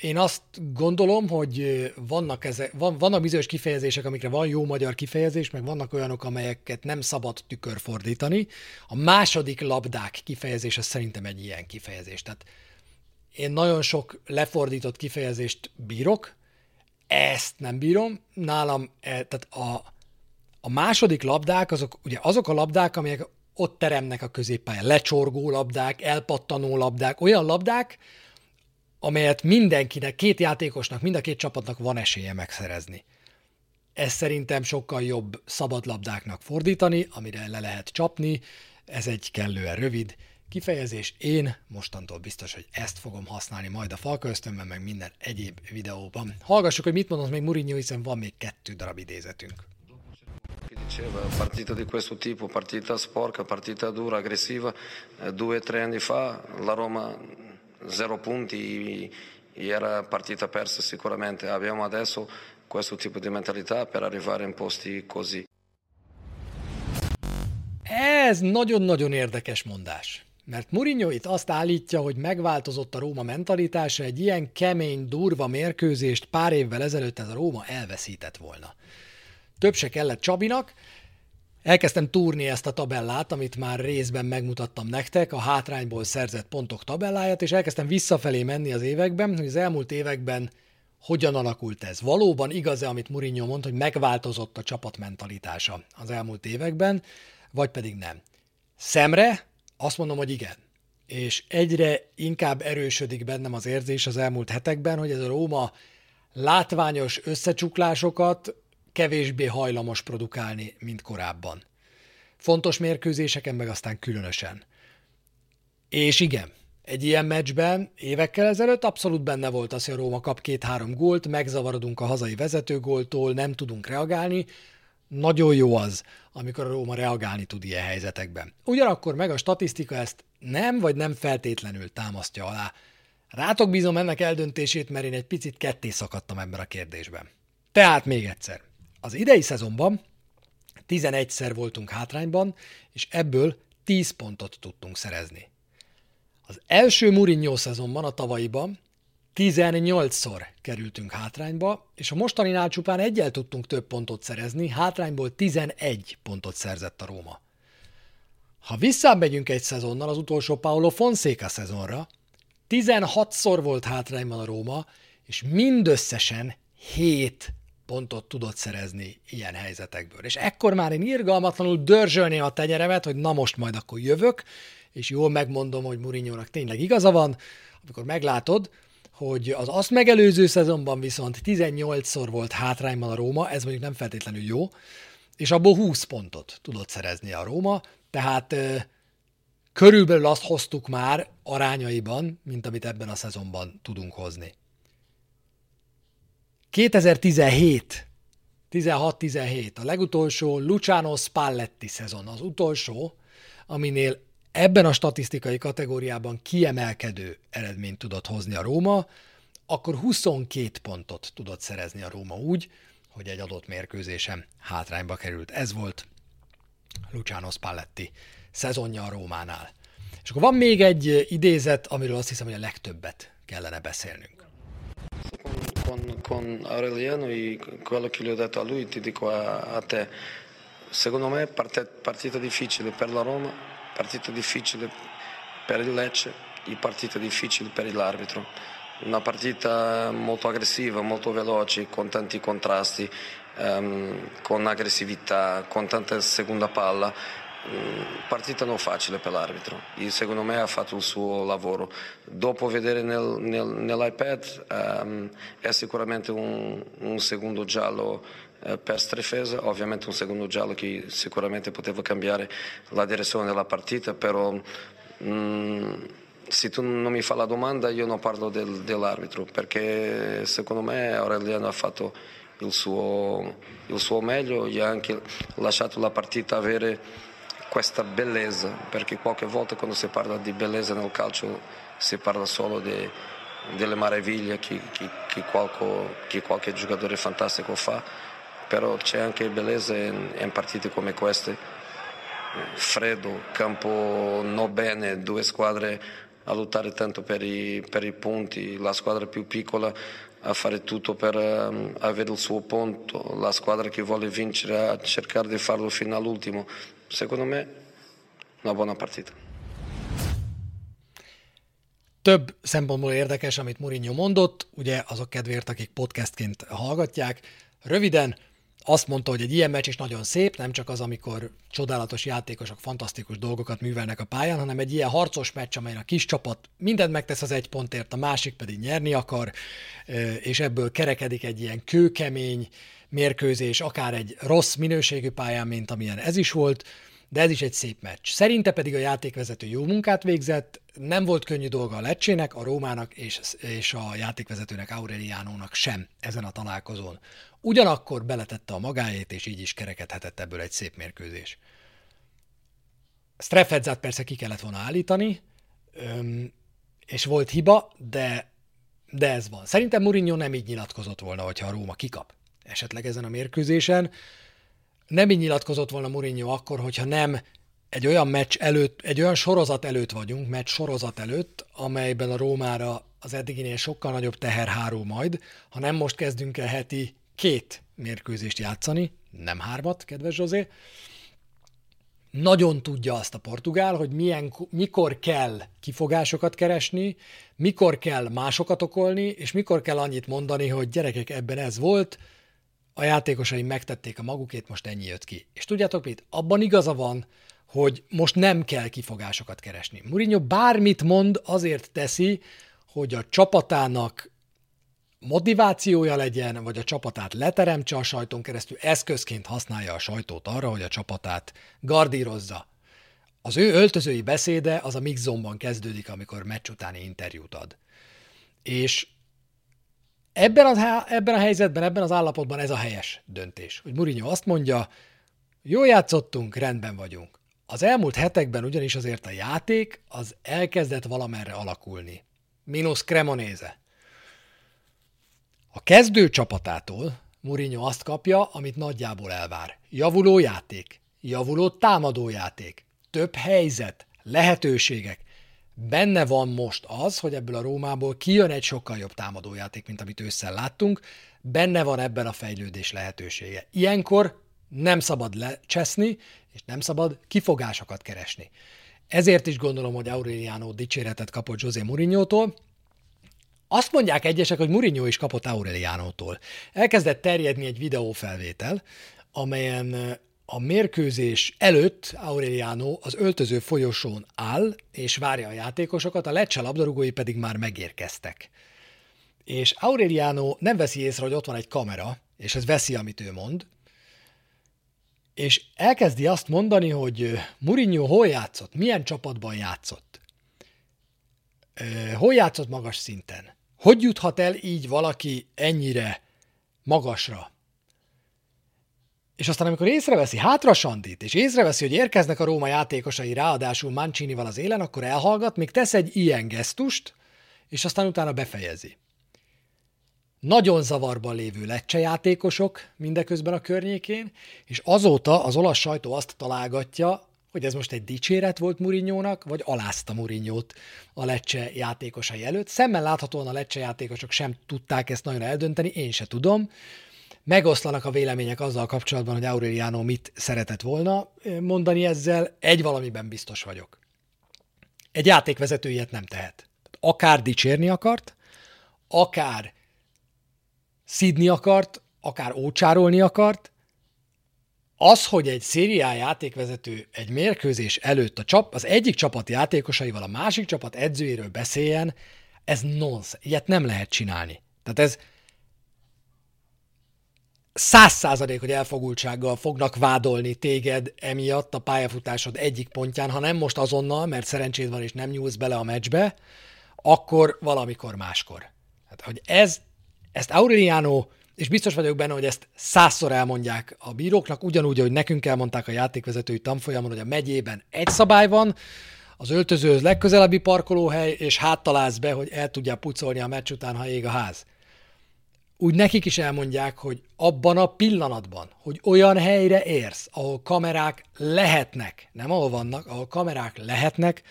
Én azt gondolom, hogy vannak, ezek, van, vannak bizonyos kifejezések, amikre van jó magyar kifejezés, meg vannak olyanok, amelyeket nem szabad tükör fordítani. A második labdák kifejezés az szerintem egy ilyen kifejezés. Tehát én nagyon sok lefordított kifejezést bírok, ezt nem bírom. Nálam, e, tehát a, a második labdák, azok ugye azok a labdák, amelyek ott teremnek a középpályán. Lecsorgó labdák, elpattanó labdák, olyan labdák, amelyet mindenkinek, két játékosnak, mind a két csapatnak van esélye megszerezni. Ez szerintem sokkal jobb szabadlabdáknak fordítani, amire le lehet csapni, ez egy kellően rövid kifejezés. Én mostantól biztos, hogy ezt fogom használni majd a falköztömben, meg minden egyéb videóban. Hallgassuk, hogy mit mondott még Mourinho, hiszen van még kettő darab idézetünk. diceva, partita di questo tipo, partita sporca, partita dura, aggressiva, due o tre anni fa la Roma zero punti era partita persa sicuramente, abbiamo adesso questo tipo di mentalità per arrivare in posti così. Ez nagyon-nagyon érdekes mondás. Mert Mourinho itt azt állítja, hogy megváltozott a Róma mentalitása, egy ilyen kemény, durva mérkőzést pár évvel ezelőtt ez a Róma elveszített volna. Több se kellett Csabinak, elkezdtem túrni ezt a tabellát, amit már részben megmutattam nektek, a hátrányból szerzett pontok tabelláját, és elkezdtem visszafelé menni az években, hogy az elmúlt években hogyan alakult ez. Valóban igaz-e, amit Mourinho mond, hogy megváltozott a csapat mentalitása az elmúlt években, vagy pedig nem. Szemre azt mondom, hogy igen. És egyre inkább erősödik bennem az érzés az elmúlt hetekben, hogy ez a Róma látványos összecsuklásokat kevésbé hajlamos produkálni, mint korábban. Fontos mérkőzéseken meg aztán különösen. És igen, egy ilyen meccsben évekkel ezelőtt abszolút benne volt az, hogy a Róma kap két-három gólt, megzavarodunk a hazai vezetőgóltól, nem tudunk reagálni, nagyon jó az, amikor a Róma reagálni tud ilyen helyzetekben. Ugyanakkor meg a statisztika ezt nem vagy nem feltétlenül támasztja alá. Rátok bízom ennek eldöntését, mert én egy picit ketté szakadtam ebben a kérdésben. Tehát még egyszer. Az idei szezonban 11-szer voltunk hátrányban, és ebből 10 pontot tudtunk szerezni. Az első Mourinho szezonban, a tavalyiban 18-szor kerültünk hátrányba, és a mostaninál csupán egyel tudtunk több pontot szerezni, hátrányból 11 pontot szerzett a Róma. Ha visszamegyünk egy szezonnal az utolsó Paulo Fonseca szezonra, 16-szor volt hátrányban a Róma, és mindösszesen 7 pontot tudott szerezni ilyen helyzetekből. És ekkor már én irgalmatlanul dörzsölném a tenyeremet, hogy na most majd akkor jövök, és jól megmondom, hogy mourinho tényleg igaza van, amikor meglátod, hogy az azt megelőző szezonban viszont 18-szor volt hátrányban a Róma, ez mondjuk nem feltétlenül jó, és abból 20 pontot tudott szerezni a Róma, tehát körülbelül azt hoztuk már arányaiban, mint amit ebben a szezonban tudunk hozni. 2017, 16-17, a legutolsó Luciano Spalletti szezon, az utolsó, aminél ebben a statisztikai kategóriában kiemelkedő eredményt tudott hozni a Róma, akkor 22 pontot tudott szerezni a Róma úgy, hogy egy adott mérkőzésen hátrányba került. Ez volt Luciano Spalletti szezonja a Rómánál. És akkor van még egy idézet, amiről azt hiszem, hogy a legtöbbet kellene beszélnünk. Con, con Aureliano e quello che gli ho detto a lui, ti dico a, a te, secondo me partita difficile per la Roma, partita difficile per il Lecce e partita difficile per l'arbitro. Una partita molto aggressiva, molto veloce, con tanti contrasti, um, con aggressività, con tanta seconda palla. Um, partita non facile per l'arbitro secondo me ha fatto il suo lavoro. Dopo vedere nel, nel, nell'iPad um, è sicuramente un, un secondo giallo per Strefesa, ovviamente un secondo giallo che sicuramente poteva cambiare la direzione della partita, però um, se tu non mi fai la domanda io non parlo del, dell'arbitro perché secondo me Aureliano ha fatto il suo, il suo meglio e ha anche lasciato la partita avere questa bellezza perché qualche volta quando si parla di bellezza nel calcio si parla solo di, delle meraviglie che, che, che, qualco, che, qualche giocatore fantastico fa però c'è anche bellezza in, in partite come queste freddo, campo non bene, due squadre a lottare tanto per i, per i punti, la squadra più piccola a fare tutto per um, avere il suo punto, la squadra che vuole vincere a cercare di farlo fino all'ultimo. Secondo me una buona partita. Több szempontból érdekes, amit Mourinho mondott, ugye azok kedvéért, akik podcastként hallgatják. Röviden, azt mondta, hogy egy ilyen meccs is nagyon szép, nem csak az, amikor csodálatos játékosok fantasztikus dolgokat művelnek a pályán, hanem egy ilyen harcos meccs, amelyen a kis csapat mindent megtesz az egy pontért, a másik pedig nyerni akar, és ebből kerekedik egy ilyen kőkemény mérkőzés, akár egy rossz minőségű pályán, mint amilyen ez is volt, de ez is egy szép meccs. Szerinte pedig a játékvezető jó munkát végzett, nem volt könnyű dolga a Lecsének, a Rómának és, és a játékvezetőnek Aureliánónak sem ezen a találkozón. Ugyanakkor beletette a magáét, és így is kerekedhetett ebből egy szép mérkőzés. Strefedzát persze ki kellett volna állítani, és volt hiba, de, de ez van. Szerintem Mourinho nem így nyilatkozott volna, hogyha a Róma kikap esetleg ezen a mérkőzésen. Nem így nyilatkozott volna Mourinho akkor, hogyha nem egy olyan meccs előtt, egy olyan sorozat előtt vagyunk, meccs sorozat előtt, amelyben a Rómára az eddiginél sokkal nagyobb teher hárul majd, ha nem most kezdünk el heti két mérkőzést játszani, nem hármat, kedves Zsozé. Nagyon tudja azt a portugál, hogy milyen, mikor kell kifogásokat keresni, mikor kell másokat okolni, és mikor kell annyit mondani, hogy gyerekek, ebben ez volt, a játékosai megtették a magukét, most ennyi jött ki. És tudjátok mit? Abban igaza van, hogy most nem kell kifogásokat keresni. Mourinho bármit mond, azért teszi, hogy a csapatának motivációja legyen, vagy a csapatát leteremtse a sajton keresztül, eszközként használja a sajtót arra, hogy a csapatát gardírozza. Az ő öltözői beszéde az a mixzomban kezdődik, amikor meccs utáni interjút ad. És ebben, a, ebben a helyzetben, ebben az állapotban ez a helyes döntés. Hogy Mourinho azt mondja, jól játszottunk, rendben vagyunk. Az elmúlt hetekben ugyanis azért a játék az elkezdett valamerre alakulni. Minusz Cremonese. A kezdő csapatától Mourinho azt kapja, amit nagyjából elvár. Javuló játék, javuló támadó játék, több helyzet, lehetőségek, benne van most az, hogy ebből a Rómából kijön egy sokkal jobb támadójáték, mint amit ősszel láttunk, benne van ebben a fejlődés lehetősége. Ilyenkor nem szabad lecseszni, és nem szabad kifogásokat keresni. Ezért is gondolom, hogy Aureliano dicséretet kapott José Mourinho-tól. Azt mondják egyesek, hogy Mourinho is kapott Aureliano-tól. Elkezdett terjedni egy videófelvétel, amelyen a mérkőzés előtt Aureliano az öltöző folyosón áll, és várja a játékosokat, a Lecce labdarúgói pedig már megérkeztek. És Aureliano nem veszi észre, hogy ott van egy kamera, és ez veszi, amit ő mond, és elkezdi azt mondani, hogy Mourinho hol játszott, milyen csapatban játszott, hol játszott magas szinten, hogy juthat el így valaki ennyire magasra, és aztán amikor észreveszi hátra Sandit, és észreveszi, hogy érkeznek a Róma játékosai, ráadásul Mancinival az élen, akkor elhallgat, még tesz egy ilyen gesztust, és aztán utána befejezi. Nagyon zavarban lévő lecse játékosok mindeközben a környékén, és azóta az olasz sajtó azt találgatja, hogy ez most egy dicséret volt Murinyónak, vagy alázta Murinyót a lecse játékosai előtt. Szemmel láthatóan a lecse játékosok sem tudták ezt nagyon eldönteni, én se tudom, megoszlanak a vélemények azzal kapcsolatban, hogy Aureliano mit szeretett volna mondani ezzel, egy valamiben biztos vagyok. Egy játékvezető ilyet nem tehet. Akár dicsérni akart, akár szidni akart, akár ócsárolni akart, az, hogy egy szériá játékvezető egy mérkőzés előtt a csap, az egyik csapat játékosaival a másik csapat edzőjéről beszéljen, ez nonsense. Ilyet nem lehet csinálni. Tehát ez, száz százalék, hogy elfogultsággal fognak vádolni téged emiatt a pályafutásod egyik pontján, ha nem most azonnal, mert szerencséd van és nem nyúlsz bele a meccsbe, akkor valamikor máskor. Hát, hogy ez, ezt Aureliano, és biztos vagyok benne, hogy ezt százszor elmondják a bíróknak, ugyanúgy, hogy nekünk elmondták a játékvezetői tanfolyamon, hogy a megyében egy szabály van, az öltözőhöz legközelebbi parkolóhely, és háttalálsz be, hogy el tudják pucolni a meccs után, ha ég a ház úgy nekik is elmondják, hogy abban a pillanatban, hogy olyan helyre érsz, ahol kamerák lehetnek, nem ahol vannak, ahol kamerák lehetnek,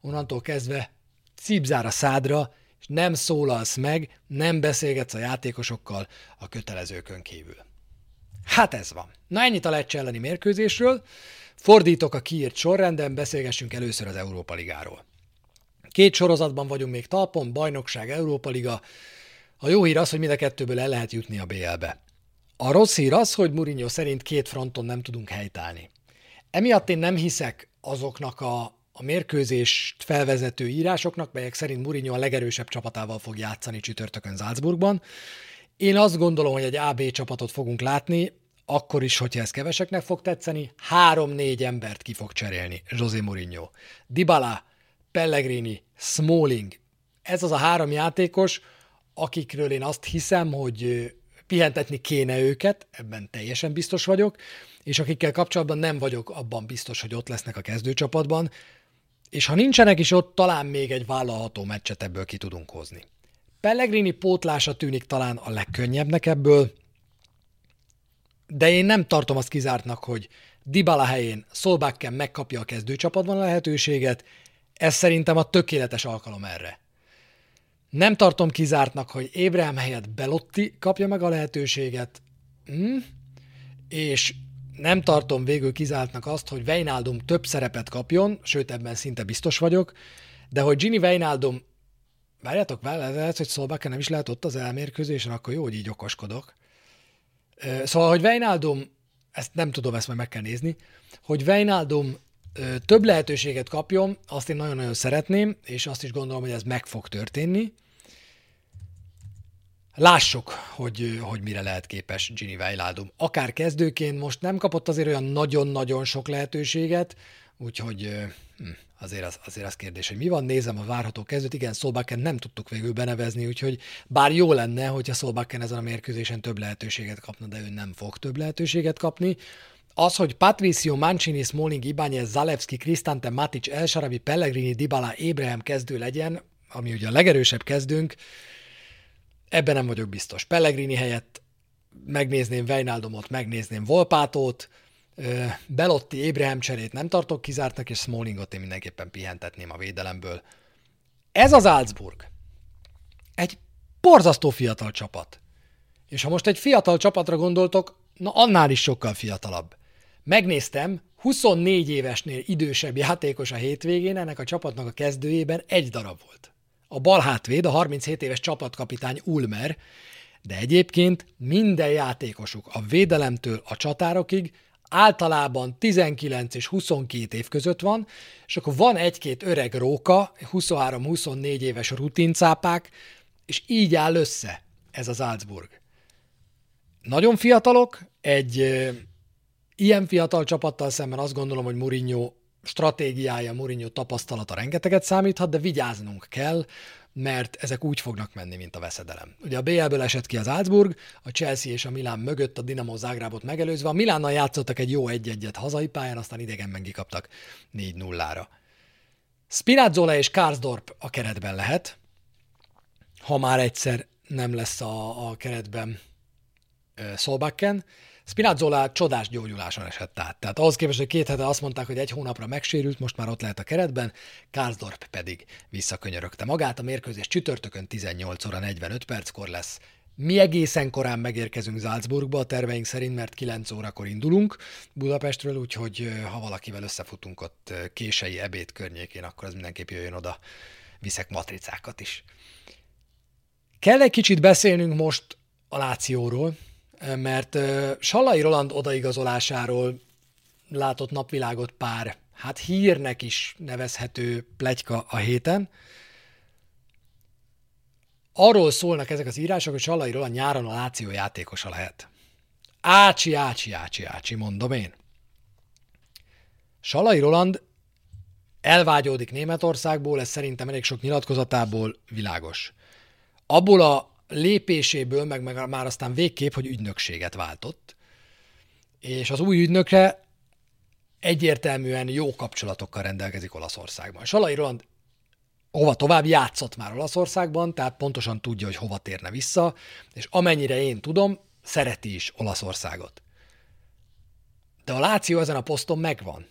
onnantól kezdve cipzár a szádra, és nem szólalsz meg, nem beszélgetsz a játékosokkal a kötelezőkön kívül. Hát ez van. Na ennyit a Lecce elleni mérkőzésről. Fordítok a kiírt sorrenden, beszélgessünk először az Európa Ligáról. Két sorozatban vagyunk még talpon, bajnokság, Európa Liga, a jó hír az, hogy mind a kettőből el lehet jutni a BL-be. A rossz hír az, hogy Mourinho szerint két fronton nem tudunk helytállni. Emiatt én nem hiszek azoknak a, a mérkőzést felvezető írásoknak, melyek szerint Mourinho a legerősebb csapatával fog játszani csütörtökön Salzburgban. Én azt gondolom, hogy egy AB csapatot fogunk látni, akkor is, hogyha ez keveseknek fog tetszeni, három-négy embert ki fog cserélni José Mourinho. Dybala, Pellegrini, Smalling, ez az a három játékos, akikről én azt hiszem, hogy pihentetni kéne őket, ebben teljesen biztos vagyok, és akikkel kapcsolatban nem vagyok abban biztos, hogy ott lesznek a kezdőcsapatban, és ha nincsenek is ott, talán még egy vállalható meccset ebből ki tudunk hozni. Pellegrini pótlása tűnik talán a legkönnyebbnek ebből, de én nem tartom azt kizártnak, hogy Dybala helyén Solbakken megkapja a kezdőcsapatban a lehetőséget, ez szerintem a tökéletes alkalom erre. Nem tartom kizártnak, hogy Ébrahim helyett Belotti kapja meg a lehetőséget, hm? és nem tartom végül kizártnak azt, hogy Weinaldum több szerepet kapjon, sőt ebben szinte biztos vagyok, de hogy Gini Weinaldum, várjátok, lehet, hogy Szolbakken nem is lehet ott az elmérkőzésen, akkor jó, hogy így okoskodok. Szóval, hogy Weinaldum, ezt nem tudom, ezt majd meg kell nézni, hogy Weinaldum több lehetőséget kapjon, azt én nagyon-nagyon szeretném, és azt is gondolom, hogy ez meg fog történni. Lássuk, hogy, hogy mire lehet képes Gini Wijnaldum. Akár kezdőként most nem kapott azért olyan nagyon-nagyon sok lehetőséget, úgyhogy hm, azért az, azért az kérdés, hogy mi van, nézem a várható kezdőt. Igen, Szolbakken nem tudtuk végül benevezni, úgyhogy bár jó lenne, hogyha Szolbakken ezen a mérkőzésen több lehetőséget kapna, de ő nem fog több lehetőséget kapni. Az, hogy Patricio, Mancini, Smalling, Ibáñez, Zalewski, Cristante, Matic, El Sharabi, Pellegrini, Dybala, Ébrahim kezdő legyen, ami ugye a legerősebb kezdőnk, Ebben nem vagyok biztos. Pellegrini helyett megnézném Vejnáldumot, megnézném Volpátót, Belotti, Ébrahim cserét nem tartok kizártnak, és Smallingot én mindenképpen pihentetném a védelemből. ez az Salzburg egy borzasztó fiatal csapat. És ha most egy fiatal csapatra gondoltok, na annál is sokkal fiatalabb. Megnéztem, 24 évesnél idősebb játékos a hétvégén, ennek a csapatnak a kezdőjében egy darab volt. A bal hátvéd, a 37 éves csapatkapitány Ulmer, de egyébként minden játékosuk a védelemtől a csatárokig általában 19 és 22 év között van, és akkor van egy-két öreg róka, 23-24 éves rutincápák, és így áll össze ez az Salzburg. Nagyon fiatalok, egy ilyen fiatal csapattal szemben azt gondolom, hogy Mourinho stratégiája, Mourinho tapasztalata rengeteget számíthat, de vigyáznunk kell, mert ezek úgy fognak menni, mint a veszedelem. Ugye a BL-ből esett ki az Salzburg, a Chelsea és a Milán mögött a Dinamo Zágrábot megelőzve. A Milánnal játszottak egy jó egy-egyet hazai pályán, aztán idegenben kikaptak 4-0-ra. Spinazzola és Karsdorp a keretben lehet, ha már egyszer nem lesz a, a keretben Solbakken. Spinazzola csodás gyógyuláson esett át. Tehát ahhoz képest, hogy két hete azt mondták, hogy egy hónapra megsérült, most már ott lehet a keretben, Karsdorp pedig visszakönyörögte magát. A mérkőzés csütörtökön 18 óra 45 perckor lesz. Mi egészen korán megérkezünk Salzburgba a terveink szerint, mert 9 órakor indulunk Budapestről, úgyhogy ha valakivel összefutunk ott kései ebéd környékén, akkor az mindenképp jöjjön oda, viszek matricákat is. Kell egy kicsit beszélnünk most a Lációról, mert Sallai Roland odaigazolásáról látott napvilágot pár, hát hírnek is nevezhető plegyka a héten. Arról szólnak ezek az írások, hogy Sallai Roland nyáron a Láció játékosa lehet. Ácsi, ácsi, ácsi, ácsi, mondom én. Salai Roland elvágyódik Németországból, ez szerintem elég sok nyilatkozatából világos. Abból a lépéséből, meg, meg már aztán végképp, hogy ügynökséget váltott, és az új ügynökre egyértelműen jó kapcsolatokkal rendelkezik Olaszországban. Salai Roland hova tovább játszott már Olaszországban, tehát pontosan tudja, hogy hova térne vissza, és amennyire én tudom, szereti is Olaszországot. De a Láció ezen a poszton megvan.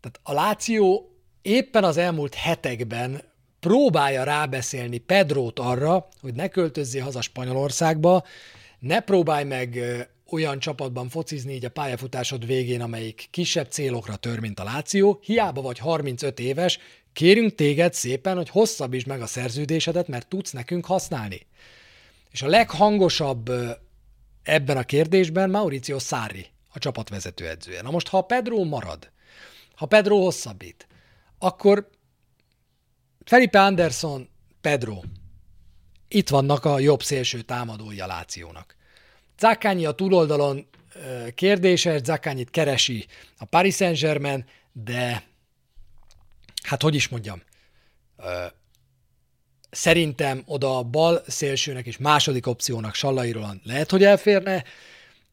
Tehát a Láció éppen az elmúlt hetekben próbálja rábeszélni Pedrót arra, hogy ne költözzél haza Spanyolországba, ne próbálj meg olyan csapatban focizni így a pályafutásod végén, amelyik kisebb célokra tör, mint a Láció, hiába vagy 35 éves, kérünk téged szépen, hogy hosszabbítsd meg a szerződésedet, mert tudsz nekünk használni. És a leghangosabb ebben a kérdésben Mauricio Sarri, a csapatvezető edzője. Na most, ha Pedro marad, ha Pedro hosszabbít, akkor Felipe Anderson, Pedro. Itt vannak a jobb szélső támadói a Lációnak. Zakányi a túloldalon kérdéses, Zakányit keresi a Paris Saint-Germain, de hát hogy is mondjam, szerintem oda a bal szélsőnek és második opciónak Sallai lehet, hogy elférne,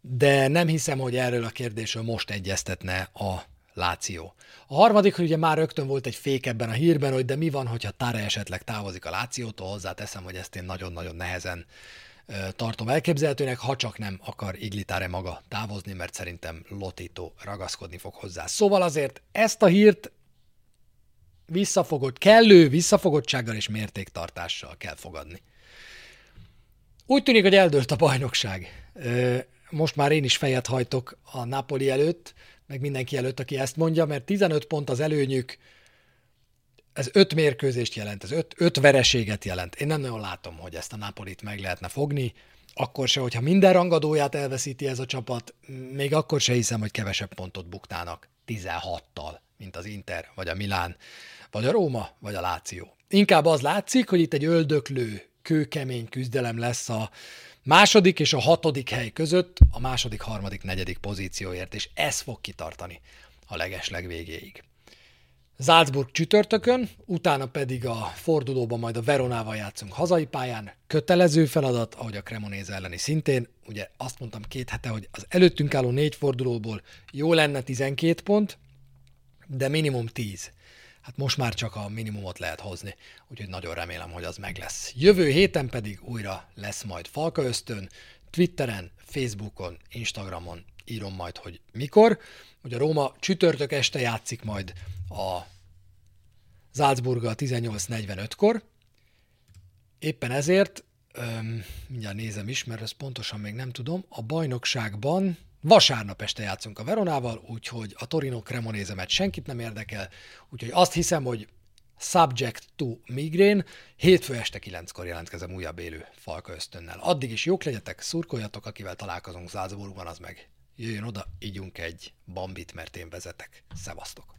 de nem hiszem, hogy erről a kérdésről most egyeztetne a Láció. A harmadik, hogy ugye már rögtön volt egy fék ebben a hírben, hogy de mi van, hogyha Tare esetleg távozik a Lációtól, hozzáteszem, hogy ezt én nagyon-nagyon nehezen tartom elképzelhetőnek, ha csak nem akar Iglitáre maga távozni, mert szerintem Lotito ragaszkodni fog hozzá. Szóval azért ezt a hírt visszafogott, kellő visszafogottsággal és mértéktartással kell fogadni. Úgy tűnik, hogy eldőlt a bajnokság. Most már én is fejet hajtok a Napoli előtt, meg mindenki előtt, aki ezt mondja, mert 15 pont az előnyük, ez öt mérkőzést jelent, ez öt, öt vereséget jelent. Én nem nagyon látom, hogy ezt a Napolit meg lehetne fogni, akkor se, hogyha minden rangadóját elveszíti ez a csapat, még akkor se hiszem, hogy kevesebb pontot buknának 16-tal, mint az Inter, vagy a Milán, vagy a Róma, vagy a Láció. Inkább az látszik, hogy itt egy öldöklő, kőkemény küzdelem lesz a második és a hatodik hely között a második, harmadik, negyedik pozícióért, és ez fog kitartani a legesleg végéig. Salzburg csütörtökön, utána pedig a fordulóban majd a Veronával játszunk hazai pályán. Kötelező feladat, ahogy a Cremonese elleni szintén. Ugye azt mondtam két hete, hogy az előttünk álló négy fordulóból jó lenne 12 pont, de minimum 10 hát most már csak a minimumot lehet hozni, úgyhogy nagyon remélem, hogy az meg lesz. Jövő héten pedig újra lesz majd Falka Ösztön, Twitteren, Facebookon, Instagramon írom majd, hogy mikor. Ugye a Róma csütörtök este játszik majd a Salzburggal 18.45-kor. Éppen ezért, öm, mindjárt nézem is, mert ezt pontosan még nem tudom, a bajnokságban vasárnap este játszunk a Veronával, úgyhogy a Torino Cremonézemet senkit nem érdekel, úgyhogy azt hiszem, hogy Subject to Migraine. Hétfő este kilenckor jelentkezem újabb élő Falka ösztönnel. Addig is jók legyetek, szurkoljatok, akivel találkozunk Salzburgban, az meg jöjjön oda, ígyunk egy bambit, mert én vezetek. Szevasztok!